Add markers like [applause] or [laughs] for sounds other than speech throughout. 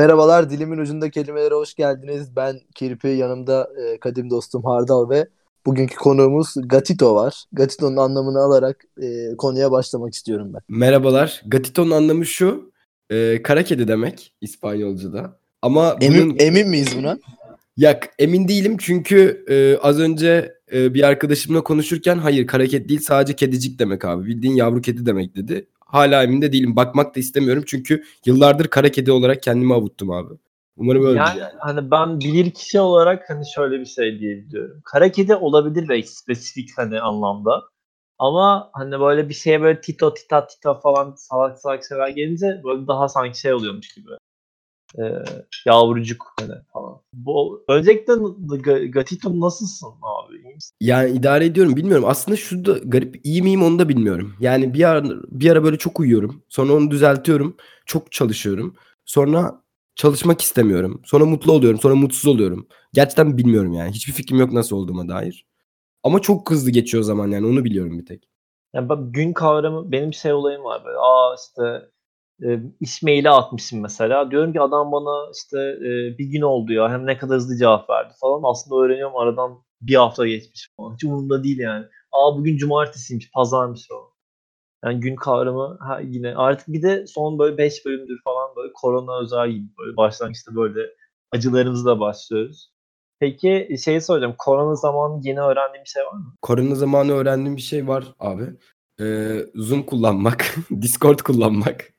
Merhabalar, dilimin ucunda kelimelere hoş geldiniz. Ben Kirpi, yanımda e, kadim dostum Hardal ve bugünkü konuğumuz Gatito var. Gatito'nun anlamını alarak e, konuya başlamak istiyorum ben. Merhabalar. Gatito'nun anlamı şu. E, kara kedi demek İspanyolca'da. Ama Emin, bunun... emin miyiz buna? Ya emin değilim çünkü e, az önce e, bir arkadaşımla konuşurken hayır kara kedi değil sadece kedicik demek abi. Bildiğin yavru kedi demek dedi. Hala emin de değilim. Bakmak da istemiyorum çünkü yıllardır kara kedi olarak kendimi avuttum abi. Umarım öyle. Yani, yani hani ben bilir kişi olarak hani şöyle bir şey diyebiliyorum. Kara kedi olabilir belki spesifik hani anlamda. Ama hani böyle bir şeye böyle tito tita tita falan salak salak şeyler gelince böyle daha sanki şey oluyormuş gibi. Ee, yavrucuk hani falan. Bu, öncelikle Gatito nasılsın abi? İyi misin? Yani idare ediyorum bilmiyorum. Aslında şu da garip iyi miyim onu da bilmiyorum. Yani bir ara, bir ara böyle çok uyuyorum. Sonra onu düzeltiyorum. Çok çalışıyorum. Sonra çalışmak istemiyorum. Sonra mutlu oluyorum. Sonra mutsuz oluyorum. Gerçekten bilmiyorum yani. Hiçbir fikrim yok nasıl olduğuma dair. Ama çok hızlı geçiyor zaman yani onu biliyorum bir tek. Yani bak gün kavramı benim şey olayım var böyle. Aa işte e, iş maili atmışım mesela. Diyorum ki adam bana işte e, bir gün oldu ya hem ne kadar hızlı cevap verdi falan. Aslında öğreniyorum aradan bir hafta geçmiş falan. Hiç umurumda değil yani. Aa bugün cumartesiymiş, pazarmış o. Yani gün kavramı ha, yine artık bir de son böyle 5 bölümdür falan böyle korona özel gibi böyle başlangıçta böyle acılarımızla başlıyoruz. Peki şeyi soracağım. Korona zamanı yeni öğrendiğim bir şey var mı? Korona zamanı öğrendiğim bir şey var abi. Ee, Zoom kullanmak, [laughs] Discord kullanmak,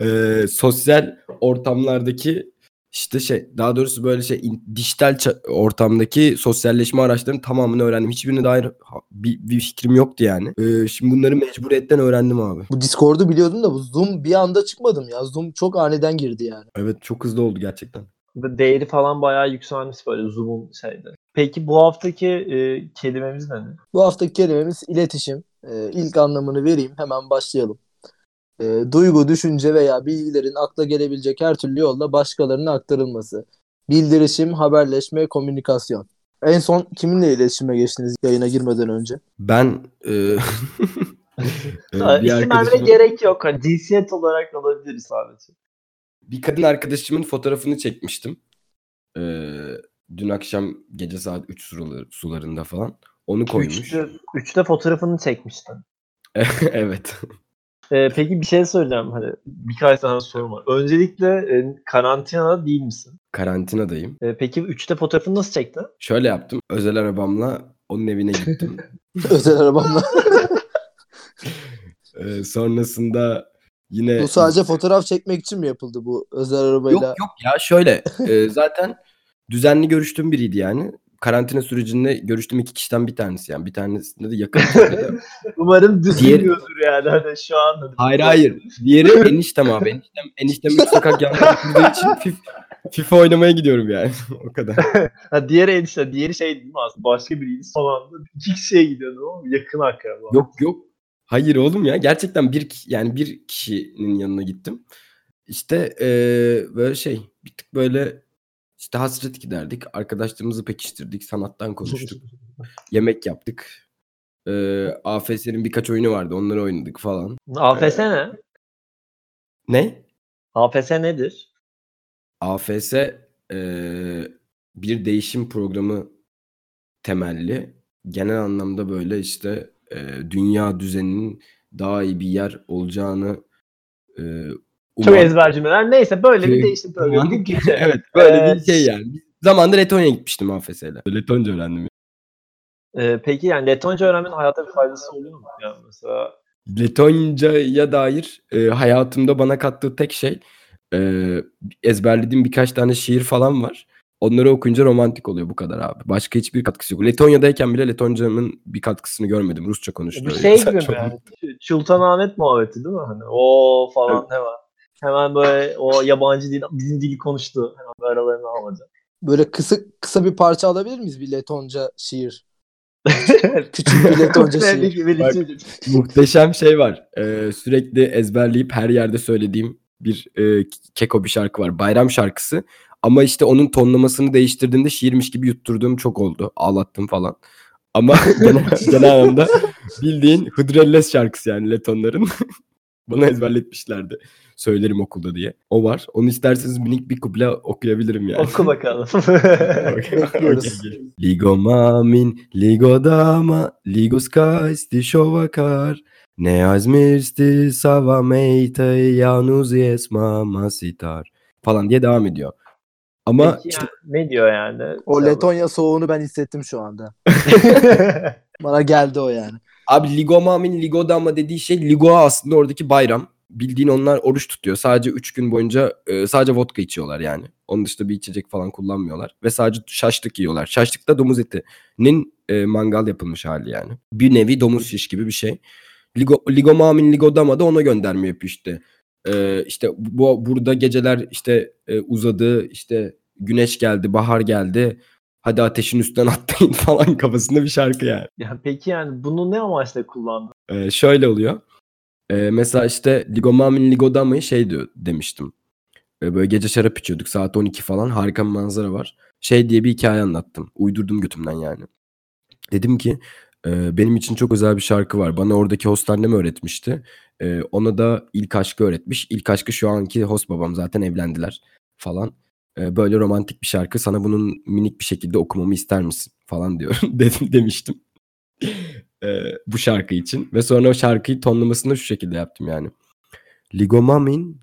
ee, sosyal ortamlardaki işte şey daha doğrusu böyle şey dijital ortamdaki sosyalleşme araçlarının tamamını öğrendim. Hiçbirine dair bir, bir fikrim yoktu yani. Ee, şimdi bunları mecburiyetten öğrendim abi. Bu Discord'u biliyordum da bu Zoom bir anda çıkmadım ya. Zoom çok aniden girdi yani. Evet çok hızlı oldu gerçekten. Değeri falan bayağı yükselmiş böyle Zoom'un şeyde. Peki bu haftaki e, kelimemiz ne? Bu haftaki kelimemiz iletişim. E, ilk anlamını vereyim hemen başlayalım e, duygu, düşünce veya bilgilerin akla gelebilecek her türlü yolla başkalarına aktarılması. Bildirişim, haberleşme, komünikasyon. En son kiminle iletişime geçtiniz yayına girmeden önce? Ben e, [laughs] e, bir İsim arkadaşımın... gerek yok. Hani cinsiyet olarak alabiliriz sadece. Bir kadın arkadaşımın fotoğrafını çekmiştim. Ee, dün akşam gece saat 3 sularında falan. Onu koymuş. Üçte, üçte fotoğrafını çekmiştin. [laughs] evet. Ee, peki bir şey söyleyeceğim. Hani birkaç tane sorum var. Öncelikle e, karantinada değil misin? Karantinadayım. Ee, peki üçte fotoğrafını nasıl çektin? Şöyle yaptım. Özel arabamla onun evine gittim. [laughs] Özel arabamla. [laughs] ee, sonrasında yine... Bu sadece fotoğraf çekmek için mi yapıldı bu özel arabayla? Yok yok ya şöyle. e, zaten düzenli görüştüğüm biriydi yani karantina sürecinde görüştüğüm iki kişiden bir tanesi yani. Bir tanesinde de yakın. [laughs] Umarım düşünmüyordur yani hani şu an. Hani hayır hayır. Diğeri eniştem abi. Eniştem, eniştem üç sokak yanında için FIFA, FIFA oynamaya gidiyorum yani. [laughs] o kadar. [laughs] ha, diğeri enişte. Diğeri şey değil mi aslında? Başka biriydi. Son anda iki kişiye gidiyordu ama yakın akraba. Yok yok. Hayır oğlum ya. Gerçekten bir yani bir kişinin yanına gittim. İşte ee, böyle şey bir tık böyle işte hasret giderdik. Arkadaşlarımızı pekiştirdik. Sanattan konuştuk. yemek yaptık. Ee, AFS'nin birkaç oyunu vardı. Onları oynadık falan. AFS ee, ne? Ne? AFS nedir? AFS e, bir değişim programı temelli. Genel anlamda böyle işte e, dünya düzeninin daha iyi bir yer olacağını e, Uman... Çok ezber cümleler. Neyse böyle bir değişim programı. [laughs] evet böyle ee, bir şey yani. Zamanında Letonya'ya gitmiştim AFS'yle. Letonca öğrendim. Ee, peki yani Letonca öğrenmenin hayata bir faydası oluyor mu? Yani mesela Letonca'ya dair e, hayatımda bana kattığı tek şey e, ezberlediğim birkaç tane şiir falan var. Onları okuyunca romantik oluyor bu kadar abi. Başka hiçbir katkısı yok. Letonya'dayken bile Letonca'nın bir katkısını görmedim. Rusça konuştu. Bir şey gibi mi yani? Sultanahmet muhabbeti değil mi? Hani o falan evet. hemen. Hemen böyle o yabancı dil, bizim dili konuştu. Hemen böyle aralarını almadı. Böyle kısa kısa bir parça alabilir miyiz bir Letonca şiir? [laughs] Küçük bir Letonca şiir. Bak, muhteşem şey var. Ee, sürekli ezberleyip her yerde söylediğim bir e, keko bir şarkı var. Bayram şarkısı. Ama işte onun tonlamasını değiştirdiğinde şiirmiş gibi yutturduğum çok oldu. Ağlattım falan. Ama [laughs] genel, genel anlamda bildiğin Hıdrellez şarkısı yani Letonların. [laughs] Bana ezberletmişlerdi. Söylerim okulda diye. O var. Onu isterseniz minik bir kuple okuyabilirim yani. Oku bakalım. [laughs] Bekliyoruz. Okey. Ligo mamin, ligo dama, ligo skaisti şovakar. Ne azmirsti sava meyte yanuz yesma masitar. Falan diye devam ediyor. Ama Peki işte ne diyor yani? O Letonya soğuğunu ben hissettim şu anda. [laughs] [laughs] Bana geldi o yani. Abi Ligo Mamin Ligo Dama dediği şey Ligo aslında oradaki bayram. Bildiğin onlar oruç tutuyor. Sadece 3 gün boyunca e, sadece vodka içiyorlar yani. Onun dışında bir içecek falan kullanmıyorlar. Ve sadece şaşlık yiyorlar. Şaşlık da domuz etinin e, mangal yapılmış hali yani. Bir nevi domuz şiş gibi bir şey. Ligo, Ligo Mamin Ligo Dama da ona gönderme yapıyor işte. E, işte bu burada geceler işte e, uzadı işte güneş geldi bahar geldi. Hadi ateşin üstünden [laughs] atlayın falan kafasında bir şarkı yani. ya peki yani bunu ne amaçla kullandın? Ee, şöyle oluyor. Ee, mesela işte Ligomamin Ligodama'yı şey diyor demiştim. Ee, böyle gece şarap içiyorduk saat 12 falan harika bir manzara var. Şey diye bir hikaye anlattım. Uydurdum götümden yani. Dedim ki e, benim için çok özel bir şarkı var. Bana oradaki host annem öğretmişti. E, ona da ilk aşkı öğretmiş. İlk aşkı şu anki host babam zaten evlendiler falan. E, böyle romantik bir şarkı. Sana bunun minik bir şekilde okumamı ister misin falan diyor. [laughs] Dedim demiştim. E, bu şarkı için. Ve sonra o şarkıyı tonlamasını şu şekilde yaptım yani. Ligo mamin,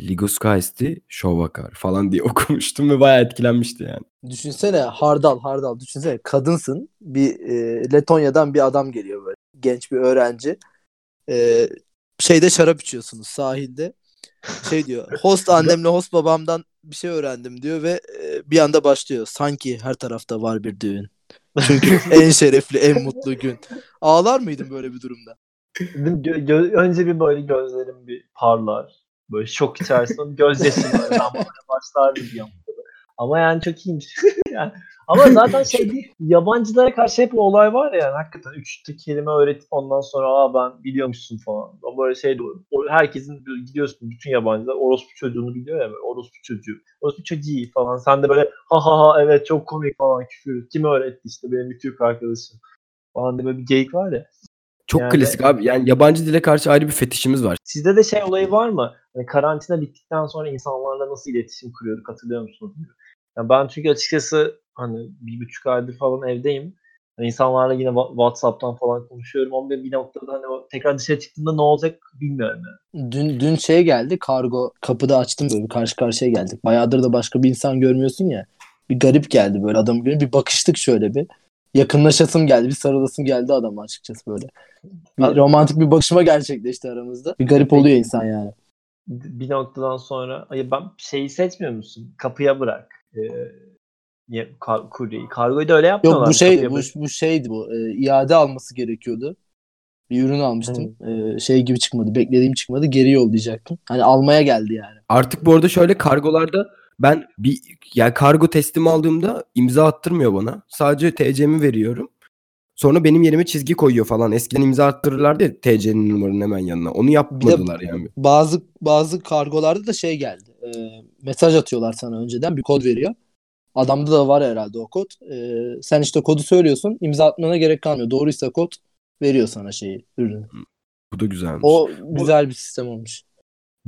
ligo dama. Ligo skaisti, şovakar falan diye [laughs] okumuştum ve bayağı etkilenmişti yani. Düşünsene hardal hardal düşünsene kadınsın bir e, Letonya'dan bir adam geliyor böyle genç bir öğrenci E, şeyde şarap içiyorsunuz sahilde şey diyor [laughs] host annemle host babamdan bir şey öğrendim diyor ve e, bir anda başlıyor sanki her tarafta var bir düğün çünkü [laughs] en şerefli en mutlu gün ağlar mıydın böyle bir durumda Gö- gö- önce bir böyle gözlerim bir parlar. Böyle şok içerisinde gözyaşım böyle damlamaya başlardı bir anda. Ama yani çok iyiymiş. [laughs] yani, ama zaten şey değil, yabancılara karşı hep o olay var ya yani hakikaten üç kelime öğretip ondan sonra aa ben biliyormuşsun falan. O böyle şey de herkesin böyle gidiyorsun bütün yabancılar orospu çocuğunu biliyor ya böyle orospu çocuğu. Orospu çocuğu falan. Sen de böyle ha ha ha evet çok komik falan küfür. Kim öğretti işte benim bir Türk arkadaşım falan diye böyle bir geyik var ya. Çok Yani- klasik abi. Yani yabancı dile karşı ayrı bir fetişimiz var. Sizde de şey olayı var mı? Hani karantina bittikten sonra insanlarla nasıl iletişim kuruyorduk hatırlıyor musunuz? Yani ben çünkü açıkçası hani bir buçuk aydır falan evdeyim. Hani insanlarla yine Wha- WhatsApp'tan falan konuşuyorum ama bir noktada hani o tekrar dışarı çıktığımda ne olacak bilmiyorum yani. dün dün şey geldi kargo kapıda açtım böyle bir karşı karşıya geldik bayağıdır da başka bir insan görmüyorsun ya bir garip geldi böyle adam görünce bir bakıştık şöyle bir yakınlaşasım geldi bir sarılasım geldi adama açıkçası böyle. Bir Abi- romantik bir bakışma gerçekleşti aramızda. Bir garip oluyor insan yani. Bir noktadan sonra ay ben şeyi seçmiyor musun? Kapıya bırak. Ee, kar- kuryeyi. Kargoyu da öyle yapmıyorlar. yok bu şey bu, bu şeydi bu e, iade alması gerekiyordu. Bir ürün almıştım. E, şey gibi çıkmadı beklediğim çıkmadı geri yollayacaktım. Hani almaya geldi yani. Artık bu arada şöyle kargolarda ben bir yani kargo teslim aldığımda imza attırmıyor bana. Sadece TC'mi veriyorum. Sonra benim yerime çizgi koyuyor falan. Eskiden imza attırırlardı ya TC'nin numaranın hemen yanına. Onu yapmadılar yani. bazı bazı kargolarda da şey geldi. E, mesaj atıyorlar sana önceden bir kod veriyor. Adamda da var herhalde o kod. E, sen işte kodu söylüyorsun. imza atmana gerek kalmıyor. Doğruysa kod veriyor sana şeyi, ürünü. Bu da güzelmiş. O güzel bir sistem olmuş.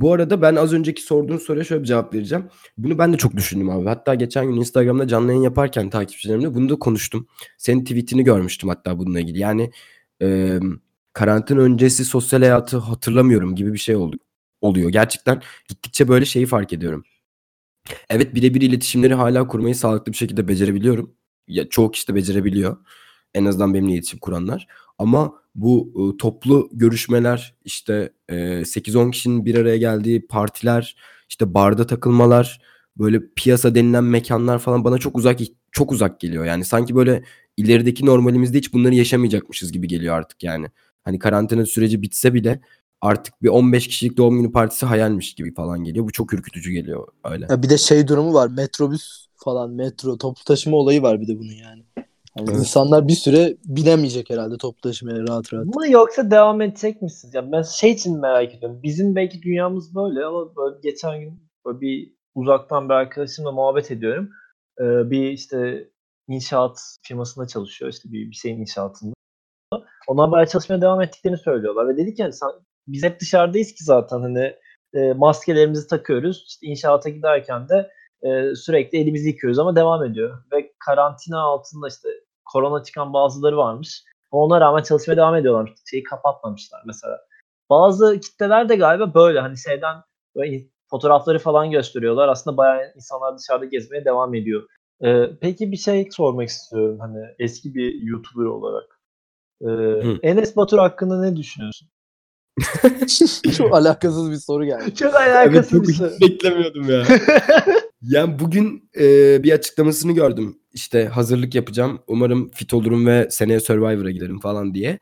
Bu arada ben az önceki sorduğun soruya şöyle bir cevap vereceğim. Bunu ben de çok düşündüm abi. Hatta geçen gün Instagram'da canlı yayın yaparken takipçilerimle bunu da konuştum. Senin tweetini görmüştüm hatta bununla ilgili. Yani e, karantina öncesi sosyal hayatı hatırlamıyorum gibi bir şey oldu, oluyor. Gerçekten gittikçe böyle şeyi fark ediyorum. Evet birebir iletişimleri hala kurmayı sağlıklı bir şekilde becerebiliyorum. Ya çoğu kişi de becerebiliyor. En azından benimle iletişim kuranlar. Ama bu e, toplu görüşmeler işte e, 8-10 kişinin bir araya geldiği partiler, işte barda takılmalar, böyle piyasa denilen mekanlar falan bana çok uzak çok uzak geliyor. Yani sanki böyle ilerideki normalimizde hiç bunları yaşamayacakmışız gibi geliyor artık yani. Hani karantina süreci bitse bile artık bir 15 kişilik doğum günü partisi hayalmiş gibi falan geliyor. Bu çok ürkütücü geliyor öyle. Ya bir de şey durumu var. Metrobüs falan, metro, toplu taşıma olayı var bir de bunun yani. Yani Evet. insanlar bir süre binemeyecek herhalde toplu taşımaya rahat rahat. Mı yoksa devam edecek misiniz? Ya ben şey için merak ediyorum. Bizim belki dünyamız böyle ama böyle geçen gün böyle bir uzaktan bir arkadaşımla muhabbet ediyorum. Ee, bir işte inşaat firmasında çalışıyor. işte bir, bir şeyin inşaatında. Onlar böyle çalışmaya devam ettiklerini söylüyorlar. Ve dedik yani sen biz hep dışarıdayız ki zaten hani e, maskelerimizi takıyoruz. İşte inşaata giderken de e, sürekli elimizi yıkıyoruz ama devam ediyor. Ve karantina altında işte korona çıkan bazıları varmış. Ona rağmen çalışmaya devam ediyorlar. Şeyi kapatmamışlar mesela. Bazı kitleler de galiba böyle hani şeyden böyle fotoğrafları falan gösteriyorlar. Aslında bayağı insanlar dışarıda gezmeye devam ediyor. Ee, peki bir şey sormak istiyorum hani eski bir YouTuber olarak. Ee, Enes Batur hakkında ne düşünüyorsun? [laughs] Çok alakasız bir soru geldi. Çok alakasız evet, bir soru. Beklemiyordum ya. [laughs] yani bugün e, bir açıklamasını gördüm. İşte hazırlık yapacağım. Umarım fit olurum ve seneye Survivor'a giderim falan diye.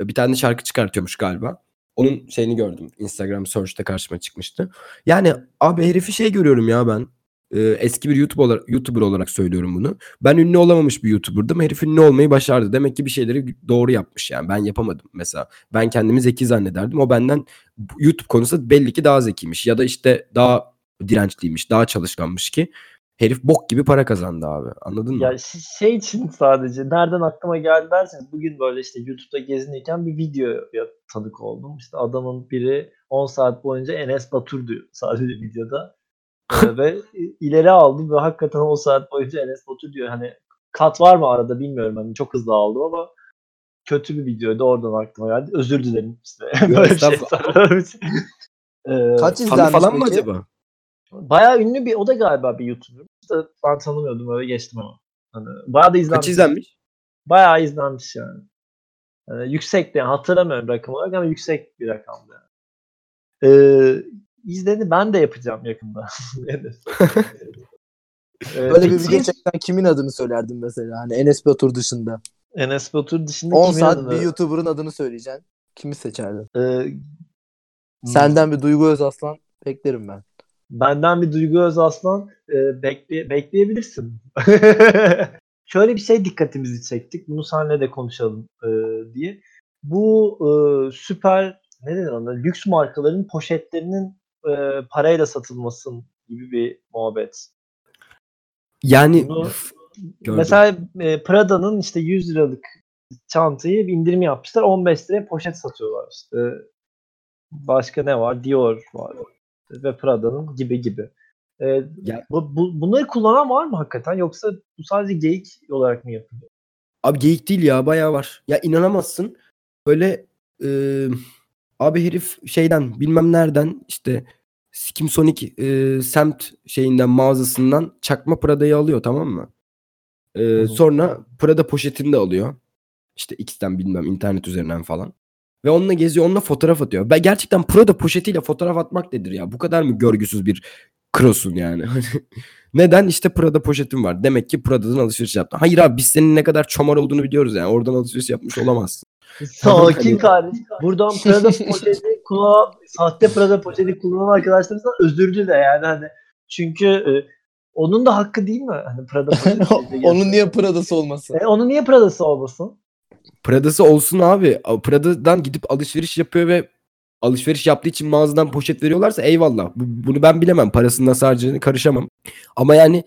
Bir tane şarkı çıkartıyormuş galiba. Onun şeyini gördüm. Instagram search'te karşıma çıkmıştı. Yani abi herifi şey görüyorum ya ben. Ee, eski bir YouTube olarak, YouTuber olarak söylüyorum bunu. Ben ünlü olamamış bir YouTuber'dım. Herif ünlü olmayı başardı. Demek ki bir şeyleri doğru yapmış yani. Ben yapamadım mesela. Ben kendimi zeki zannederdim. O benden YouTube konusunda belli ki daha zekiymiş. Ya da işte daha dirençliymiş, daha çalışkanmış ki herif bok gibi para kazandı abi. Anladın mı? Ya şey için sadece nereden aklıma geldi derseniz bugün böyle işte YouTube'da gezinirken bir videoya tanık oldum. İşte adamın biri 10 saat boyunca Enes Batur diyor [laughs] sadece videoda. ee, [laughs] ve ileri aldım ve hakikaten 10 saat boyunca Enes Batur diyor. Hani kat var mı arada bilmiyorum. Hani çok hızlı aldım ama kötü bir videoydu oradan aklıma geldi. Özür dilerim işte. [laughs] Böyle bir şey ee, Kaç izlenmiş falan peki? mı acaba? Bayağı ünlü bir o da galiba bir YouTuber. İşte ben tanımıyordum öyle geçtim ama. Hani bayağı da izlenmiş. Kaç izlenmiş? Bayağı izlenmiş yani. yani yüksekti yani hatırlamıyorum rakam olarak ama yüksek bir rakamdı yani. Ee, izledi ben de yapacağım yakında. [laughs] ee, [laughs] Böyle bir video çeksen kimin adını söylerdin mesela? Hani Enes Batur dışında. Enes Batur dışında 10 kimin saat adını? bir YouTuber'ın adını söyleyeceksin. Kimi seçerdin? Ee, Senden bir Duygu Özaslan beklerim ben. Benden bir Duygu Özaslan e, bekle, bekleyebilirsin. [laughs] Şöyle bir şey dikkatimizi çektik. Bunu seninle de konuşalım e, diye. Bu e, süper ne denir ona? Lüks markaların poşetlerinin e, parayla satılması gibi bir muhabbet. Yani Bunu, gördüm. mesela e, Prada'nın işte 100 liralık çantayı bir indirim yapmışlar. 15 liraya poşet satıyorlar işte. Başka ne var? Dior var ve Prada'nın gibi gibi. Ee, Ya- bu, bu, bunları kullanan var mı hakikaten yoksa bu sadece geyik olarak mı yapılıyor? Abi geyik değil ya bayağı var. Ya inanamazsın. Böyle e, abi herif şeyden bilmem nereden işte Skim Sonic e, semt şeyinden mağazasından çakma Prada'yı alıyor tamam mı? E, sonra Prada poşetini de alıyor. İşte X'ten bilmem internet üzerinden falan. Ve onunla geziyor onunla fotoğraf atıyor. Ben gerçekten Prada poşetiyle fotoğraf atmak nedir ya? Bu kadar mı görgüsüz bir krosun yani? [laughs] Neden? İşte Prada poşetim var. Demek ki Prada'dan alışveriş yaptın. Hayır abi biz senin ne kadar çomar olduğunu biliyoruz yani. Oradan alışveriş yapmış olamazsın. [laughs] Sakin kardeş. Buradan Prada poşeti [laughs] kullanan, sahte Prada poşeti kullanan arkadaşlarımızdan özür dile yani hani. Çünkü e, onun da hakkı değil mi? Hani Prada poşeti. Onun niye Prada'sı olmasın? E, onun niye Prada'sı olmasın? Prada'sı olsun abi. Prada'dan gidip alışveriş yapıyor ve alışveriş yaptığı için mağazadan poşet veriyorlarsa eyvallah. Bu- Bunu ben bilemem. Parasını nasıl harcadığını karışamam. Ama yani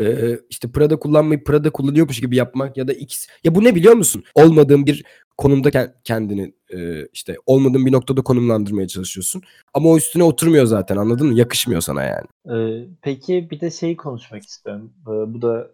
e, işte Prada kullanmayı Prada kullanıyormuş gibi yapmak ya da X. Ya bu ne biliyor musun? Olmadığın bir konumda ke- kendini e, işte olmadığın bir noktada konumlandırmaya çalışıyorsun. Ama o üstüne oturmuyor zaten anladın mı? Yakışmıyor sana yani. Ee, peki bir de şeyi konuşmak istiyorum. Bu da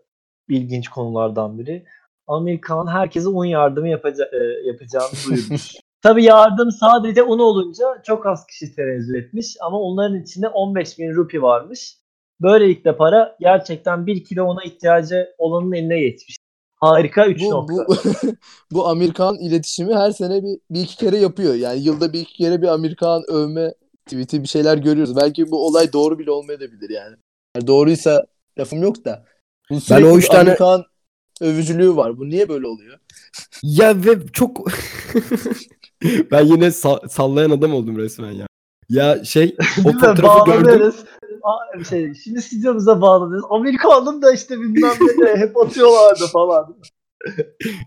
ilginç konulardan biri. Amerikan herkese un yardımı yapaca- e, yapacağını [laughs] duyurmuş. Tabii yardım sadece un olunca çok az kişi tenezzül etmiş ama onların içinde 15 bin rupi varmış. Böylelikle para gerçekten 1 kilo ona ihtiyacı olanın eline geçmiş. Harika 3 Bu, nokta. bu, [laughs] bu Amerikan iletişimi her sene bir, bir iki kere yapıyor. Yani yılda bir iki kere bir Amerikan övme tweet'i bir şeyler görüyoruz. Belki bu olay doğru bile olmayabilir yani. yani doğruysa lafım yok da. Sürekli o bir üç tane- Amerikan övücülüğü var. Bu niye böyle oluyor? Ya ve çok [laughs] ben yine sa- sallayan adam oldum resmen ya. Ya şey [laughs] o fotoğrafı gördüm. Aa, Şey, şimdi stüdyomuza bağlanıyoruz. Amerikanım da işte bilmem ne de hep atıyorlardı falan. [laughs]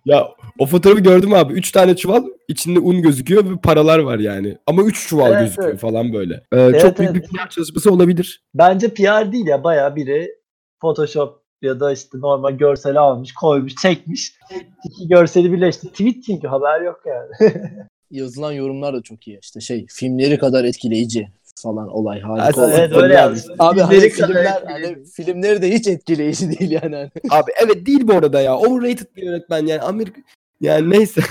Ya o fotoğrafı gördüm abi. Üç tane çuval içinde un gözüküyor ve paralar var yani. Ama üç çuval Evet, gözüküyor evet. falan böyle. Ee, çok büyük evet. bir PR çalışması olabilir. Bence PR değil ya bayağı biri Photoshop ya da işte normal görseli almış, koymuş, çekmiş. İki görseli birleşti. Tweet çünkü haber yok yani. [laughs] yazılan yorumlar da çok iyi. İşte şey filmleri kadar etkileyici falan olay harika. Evet. Evet öyle yazmış. Abi hani filmler hani filmleri de hiç etkileyici [laughs] değil yani. Hani. Abi evet değil bu arada ya. Overrated bir yönetmen yani Amerika yani neyse.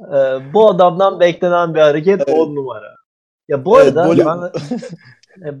Ee, bu adamdan beklenen bir hareket Evet. 10 numara. Ya bu Evet, arada Bollywood. ben, [laughs] e,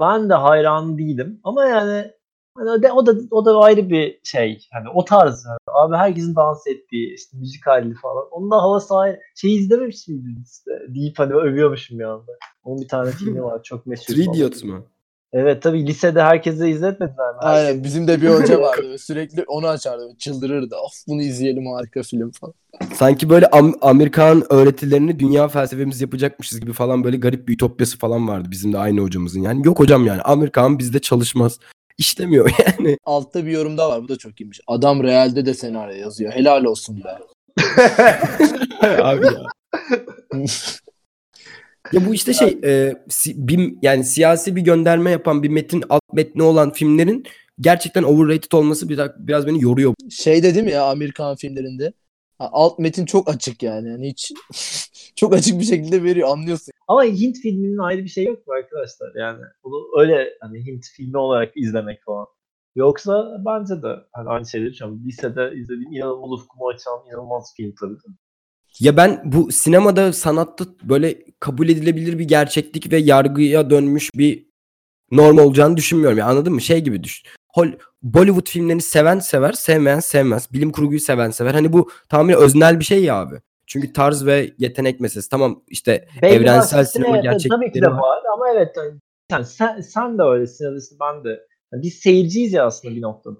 ben de hayran değilim ama yani hani o da, o da o da ayrı bir şey. Hani o tarz. yani. Abi herkesin dans ettiği işte müzik halli falan. Onun da havası ayrı. Şey izlememiş miydin işte? Deyip hani övüyormuşum bir anda. Onun bir tane filmi var çok meşhur. [laughs] Three. Idiots mu? Evet tabii lisede herkese izletmediler mi? Herkes- Aynen bizim de bir hoca [laughs] vardı. Sürekli onu açardı. Çıldırırdı. Of bunu izleyelim harika film falan. Sanki böyle Am- Amerikan öğretilerini dünya felsefemiz yapacakmışız gibi falan böyle garip bir ütopyası falan vardı bizim de aynı hocamızın. Yani yok hocam yani Amerikan bizde çalışmaz. İşlemiyor [laughs] yani. Altta bir yorum daha var. Bu da çok iyiymiş. Adam realde de senaryo yazıyor. Helal olsun be. [laughs] Abi ya. [laughs] Ya bu işte şey e, si- bir, yani siyasi bir gönderme yapan bir metin alt metni olan filmlerin gerçekten overrated olması biraz, biraz beni yoruyor. Şey de değil mi ya Amerikan filmlerinde? Alt metin çok açık yani. yani hiç [laughs] çok açık bir şekilde veriyor. Anlıyorsun. Ama Hint filminin ayrı bir şey yok mu arkadaşlar? Yani bunu öyle hani Hint filmi olarak izlemek falan. Yoksa bence de hani aynı şeyleri düşünüyorum. Lisede izlediğim inanılmaz ufkumu açan inanılmaz film tabii. de. Ya ben bu sinemada sanatta böyle kabul edilebilir bir gerçeklik ve yargıya dönmüş bir norm olacağını düşünmüyorum. Yani anladın mı? Şey gibi düşün. Hol- Bollywood filmlerini seven sever, sevmeyen sevmez. Bilim kurguyu seven sever. Hani bu tamamen öznel bir şey ya abi. Çünkü tarz ve yetenek meselesi. Tamam işte Belli Evrensel sinema evet, Tabii ki de var. ama evet yani sen, sen de öylesin ya ben de. Yani biz seyirciyiz ya aslında bir noktada.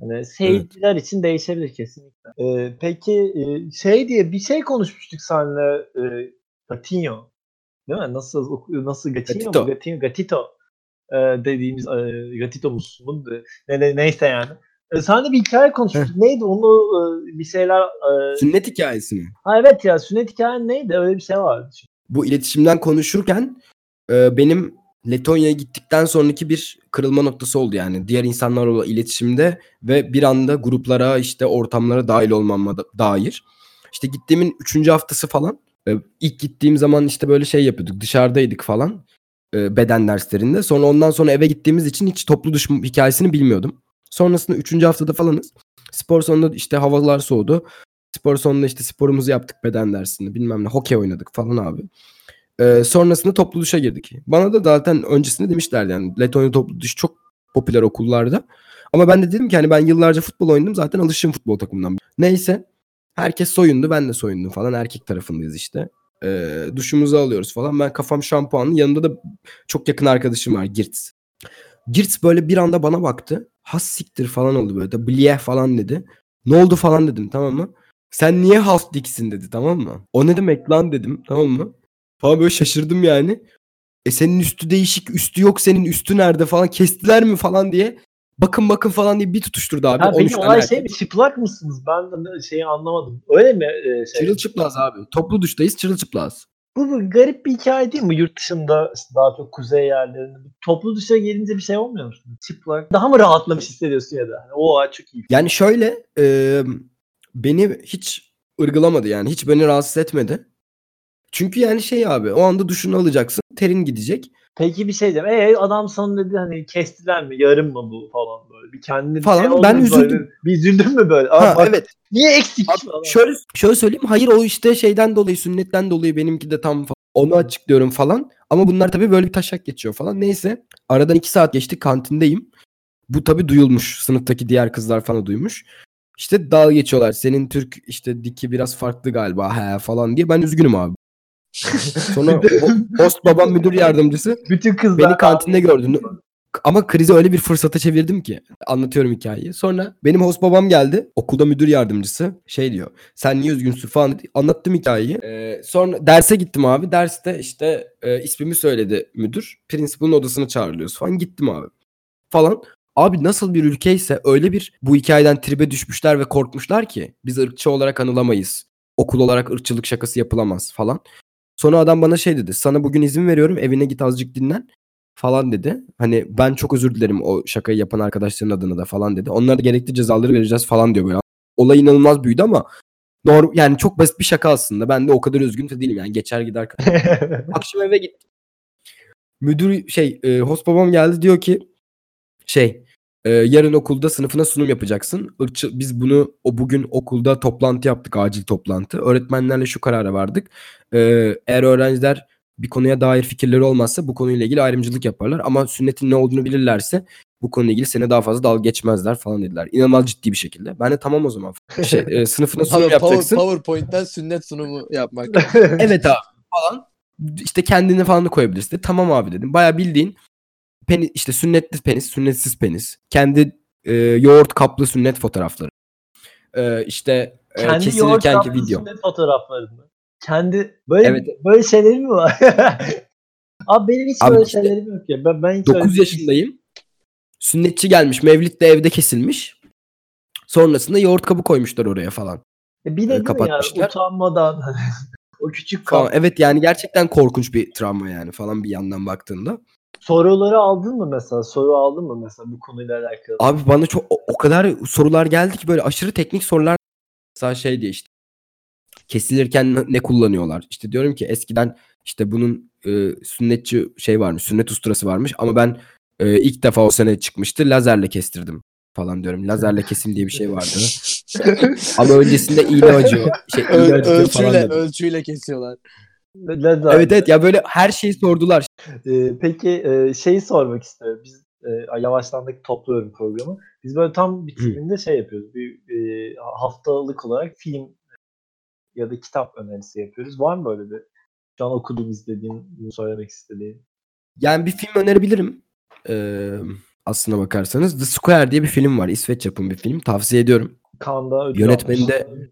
Hani seyirciler için değişebilir kesinlikle. Ee, peki e, şey diye bir şey konuşmuştuk seninle e, Gatinho. Değil mi? Nasıl nasıl Gatinho Gatito. mu? Gatinho, Gatito e, dediğimiz e, Gatito'muz. Bunu da- Ne, ne, neyse yani. E, seninle bir hikaye konuşmuştuk. Neydi? Onu e, bir şeyler e, Sünnet hikayesi mi? ha evet ya sünnet hikayen neydi? Öyle bir şey vardı. Bu iletişimden konuşurken e, benim Letonya'ya gittikten sonraki bir kırılma noktası oldu yani. Diğer insanlarla iletişimde ve bir anda gruplara işte ortamlara dahil olmama da- dair. İşte gittiğimin üçüncü haftası falan. e, ilk gittiğim zaman işte böyle şey yapıyorduk. Dışarıdaydık falan. E, beden derslerinde. Sonra ondan sonra eve gittiğimiz için hiç toplu duş hikayesini bilmiyordum. Sonrasında üçüncü haftada falanız. Spor sonunda işte havalar soğudu. Spor sonunda işte sporumuzu yaptık beden dersinde. Bilmem ne hokey oynadık falan abi. Ee, sonrasında toplu duşa girdik. Bana da zaten öncesinde demişlerdi yani Letonya toplu duş çok popüler okullarda. Ama ben de dedim ki hani ben yıllarca futbol oynadım zaten alışığım futbol takımından. Neyse herkes soyundu ben de soyundum falan erkek tarafındayız işte. Ee, duşumuzu alıyoruz falan. Ben kafam şampuanlı yanında da çok yakın arkadaşım var Girts. Girts böyle bir anda bana baktı. Has siktir falan oldu böyle de bliyeh falan dedi. Ne oldu falan dedim tamam mı? Sen niye half dicksin dedi tamam mı? O ne demek lan dedim tamam mı? Falan böyle şaşırdım yani. E senin üstü değişik, üstü yok senin üstü nerede falan kestiler mi falan diye. Bakın bakın falan diye bir tutuşturdu abi. Ha, 13 benim tane olay şey mi? Çıplak mısınız? Ben de şeyi anlamadım. Öyle mi? e, şey? Çırılçıplaz abi. Toplu duştayız çırılçıplaz. Bu, bu garip bir hikaye değil mi? Yurt dışında işte daha çok kuzey yerlerinde. Toplu dışa gelince bir şey olmuyor musun? Çıplak. Daha mı rahatlamış hissediyorsun ya da? Hani, o çok iyi. Yani şöyle e, beni hiç ırgılamadı yani. Hiç beni rahatsız etmedi. Çünkü yani şey abi o anda duşunu alacaksın. Terin gidecek. Peki bir şey diyeceğim. E adam sana dedi hani kestiler mi? Yarım mı bu falan böyle. Bir kendine bir Falan. şey Ben üzüldüm. Böyle? Bir üzüldün mü böyle? Ha, bak, evet. Niye eksik? Abi, şöyle şöyle söyleyeyim. Hayır o işte şeyden dolayı sünnetten dolayı benimki de tam falan. Onu açıklıyorum falan. Ama bunlar tabii böyle bir taşak geçiyor falan. Neyse. Aradan iki saat geçti kantindeyim. Bu tabii duyulmuş. Sınıftaki diğer kızlar falan duymuş. İşte dalga geçiyorlar. Senin Türk işte diki biraz farklı galiba he falan diye. Ben üzgünüm abi. [laughs] Sonra ho- host babam müdür yardımcısı Bütün kızlar beni kantinde gördü. Ama krizi öyle bir fırsata çevirdim ki. Anlatıyorum hikayeyi. Sonra benim host babam geldi. Okulda müdür yardımcısı. Şey diyor. Sen niye üzgünsün falan dedi. Anlattım hikayeyi. Ee, sonra derse gittim abi. Derste işte e, ismimi söyledi müdür. Principal'ın odasına çağrılıyoruz falan. Gittim abi. Falan. Abi nasıl bir ülkeyse öyle bir bu hikayeden tribe düşmüşler ve korkmuşlar ki biz ırkçı olarak anılamayız. Okul olarak ırkçılık şakası yapılamaz falan. Sonra adam bana şey dedi. Sana bugün izin veriyorum. Evine git azıcık dinlen falan dedi. Hani ben çok özür dilerim o şakayı yapan arkadaşların adına da falan dedi. Onlara da gerekli cezaları vereceğiz falan diyor böyle. Olay inanılmaz büyüdü ama Norm yani çok basit bir şaka aslında. Ben de o kadar üzgün de değilim yani geçer gider. [laughs] Akşam eve gittim. Müdür şey e, host babam geldi diyor ki şey e, yarın okulda sınıfına sunum yapacaksın. Irkçı, biz bunu o bugün okulda toplantı yaptık acil toplantı. Öğretmenlerle şu karara vardık. E, eğer öğrenciler bir konuya dair fikirleri olmazsa bu konuyla ilgili ayrımcılık yaparlar. Ama sünnetin ne olduğunu bilirlerse bu konuyla ilgili sene daha fazla dalga geçmezler falan dediler. İnanılmaz ciddi bir şekilde. Ben de tamam o zaman. [laughs] Şey, e, sınıfına sunum Abi, yapacaksın. Power, PowerPoint'ten sünnet sunumu yapmak. [laughs] evet abi falan. İşte kendini falan da koyabilirsin. de. Tamam abi dedim. Baya bildiğin penis, işte sünnetli penis, sünnetsiz penis. Kendi e, yoğurt kaplı sünnet fotoğrafları. E, işte e, Kendi yoğurt kaplı video. sünnet fotoğraflarını. Kendi böyle Evet. böyle şeylerim mi var? [laughs] Abi benim hiç Abi böyle işte şeylerim yok ya. Ben, ben hiç öyle- 9 yaşındayım. Sünnetçi gelmiş. Mevlid de evde kesilmiş. Sonrasında yoğurt kabı koymuşlar oraya falan. E Bir de mi kapatmışlar. yani utanmadan [laughs] o küçük falan. kap. Evet yani gerçekten korkunç bir travma yani falan bir yandan baktığında. Soruları aldın mı mesela? Soru aldın mı mesela bu konuyla alakalı? Abi bana çok o, o kadar sorular geldi ki böyle aşırı teknik sorular. Mesela şey diye işte kesilirken ne- kullanıyorlar? İşte diyorum ki eskiden işte bunun e, sünnetçi şey varmış, sünnet usturası varmış ama ben e, ilk defa o sene çıkmıştı lazerle kestirdim falan diyorum. Lazerle kesim diye bir şey vardı. [laughs] ama öncesinde iğne acıyor. Şey, iğne Öl- acıtıyor falan ölçüyle, ölçüyle kesiyorlar. Lazer. Evet evet ya böyle her şeyi sordular. Ee, peki e, şeyi sormak istiyorum. Biz e, yavaşlandık topluyorum programı. Biz böyle tam bitiminde şey yapıyoruz. Bir e, haftalık olarak film ya da kitap önerisi yapıyoruz. Var mı böyle bir şu an okudum izlediğin, söylemek istediğin? Yani bir film önerebilirim. Ee, aslına bakarsanız The Square diye bir film var. İsveç yapım bir film. Tavsiye ediyorum. Kanda ödül Yönetmeni de-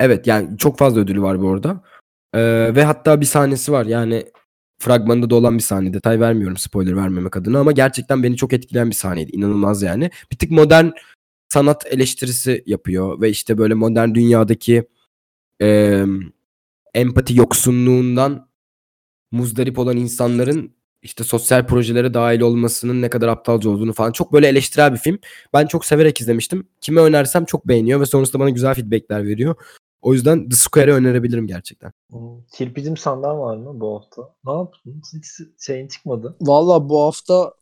Evet yani çok fazla ödülü var bu arada. Ee, ve hatta bir sahnesi var yani fragmanında da olan bir sahne. Detay vermiyorum spoiler vermemek adına ama gerçekten beni çok etkileyen bir sahneydi. İnanılmaz yani. Bir tık modern sanat eleştirisi yapıyor ve işte böyle modern dünyadaki e, empati yoksunluğundan muzdarip olan insanların işte sosyal projelere dahil olmasının ne kadar aptalca olduğunu falan çok böyle eleştirel bir film. Ben çok severek izlemiştim. Kime önersem çok beğeniyor ve sonrasında bana güzel feedbackler veriyor. O yüzden The Square'ı önerebilirim gerçekten. Hmm. Kirpicim senden var mı bu hafta? Ne yaptın? Hiç şeyin çıkmadı. Valla bu hafta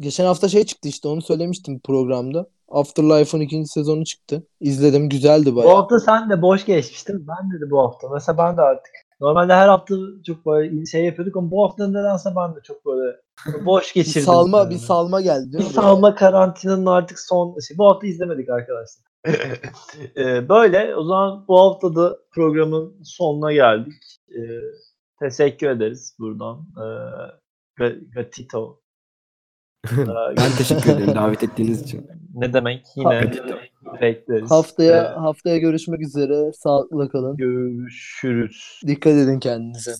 geçen hafta şey çıktı işte onu söylemiştim programda. Afterlife'ın ikinci sezonu çıktı. İzledim güzeldi Bu bayağı. hafta sen de boş geçmiştin. Ben de, de bu hafta. Mesela ben de artık normalde her hafta çok böyle şey yapıyorduk ama bu hafta nedense ben de çok böyle boş Bir geçirdim. salma yani. bir salma geldi Bir salma karantinanın artık son şey. Bu hafta izlemedik arkadaşlar. Ee, böyle o zaman bu hafta da programın sonuna geldik. Ee, teşekkür ederiz buradan. Ee, Ga- Gatito. [laughs] Ben teşekkür ederim davet ettiğiniz için. ne demek? Yine Gatito. bekleriz. Haftaya Ee, haftaya görüşmek üzere. Sağlıkla kalın. görüşürüz. Dikkat edin kendinize.